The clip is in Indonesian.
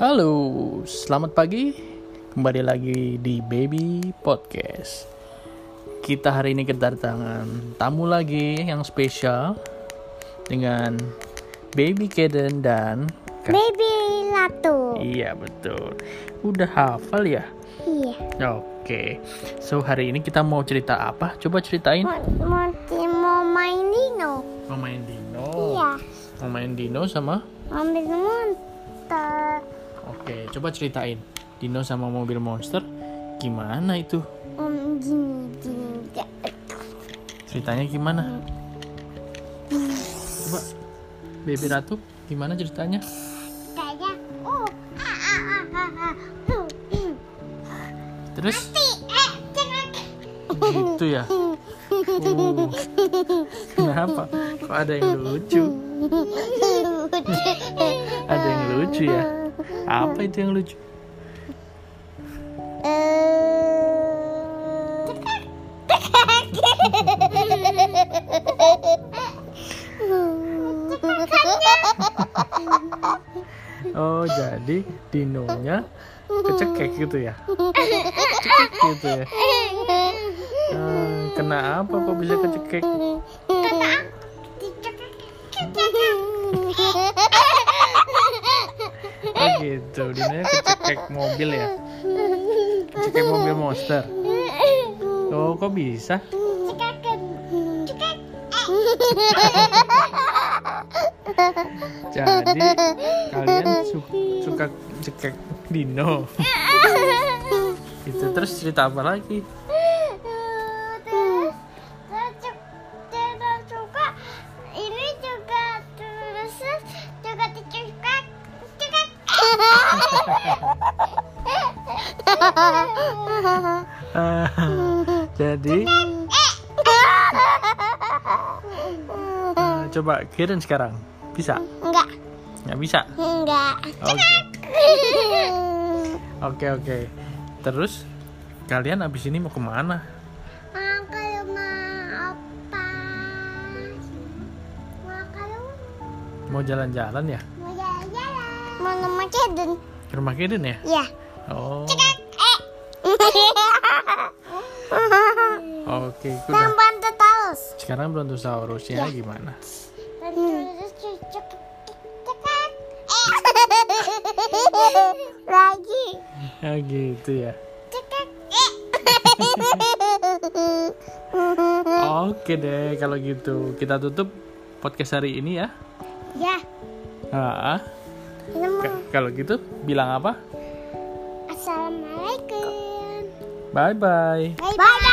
Halo, selamat pagi. Kembali lagi di Baby Podcast. Kita hari ini kedatangan tamu lagi yang spesial dengan Baby Kaden dan Kak- Baby Latu. Iya betul. Udah hafal ya? Iya. Oke. So hari ini kita mau cerita apa? Coba ceritain. Mau, mau, mau main Dino. Mau main Dino. Iya. Mau main Dino sama? Ambil monster. Oke, coba ceritain. Dino sama mobil monster gimana itu? Om gini gini. Ceritanya gimana? Coba Baby Ratu gimana ceritanya? Kayak oh. Huh, hmm. Terus Mati. Eh, gitu ya. Oh. Kenapa? Kok ada yang lucu? Ada yang lucu ya? Apa itu yang lucu? Oh, jadi dinonya kecekek gitu ya? Cekek gitu ya? Hmm, kena apa kok bisa kecekek? Oh gitu, dinonya kecekek mobil ya? Kecekek mobil monster. Oh, kok bisa? Jadi kalian su- suka cekek dino. Itu terus cerita apa lagi? jadi ah, coba kirim sekarang. Bisa? Enggak, Nggak bisa? enggak. Oke. Oke oke. Terus kalian abis ini mau ke mana? Mau Mau jalan-jalan ya? Mau. Mau nama Jaden? Ke rumah Kiden ya? Ya. Oh. Eh. Oke, itu Dan udah. Brontosaurus. Sekarang Brontosaurusnya gimana? Brontosaurus cekak. Lagi. Ya gitu ya. Oke deh, kalau gitu kita tutup podcast hari ini ya. Ya. Ah, kalau gitu bilang apa? Assalamualaikum. Bye bye. Bye bye.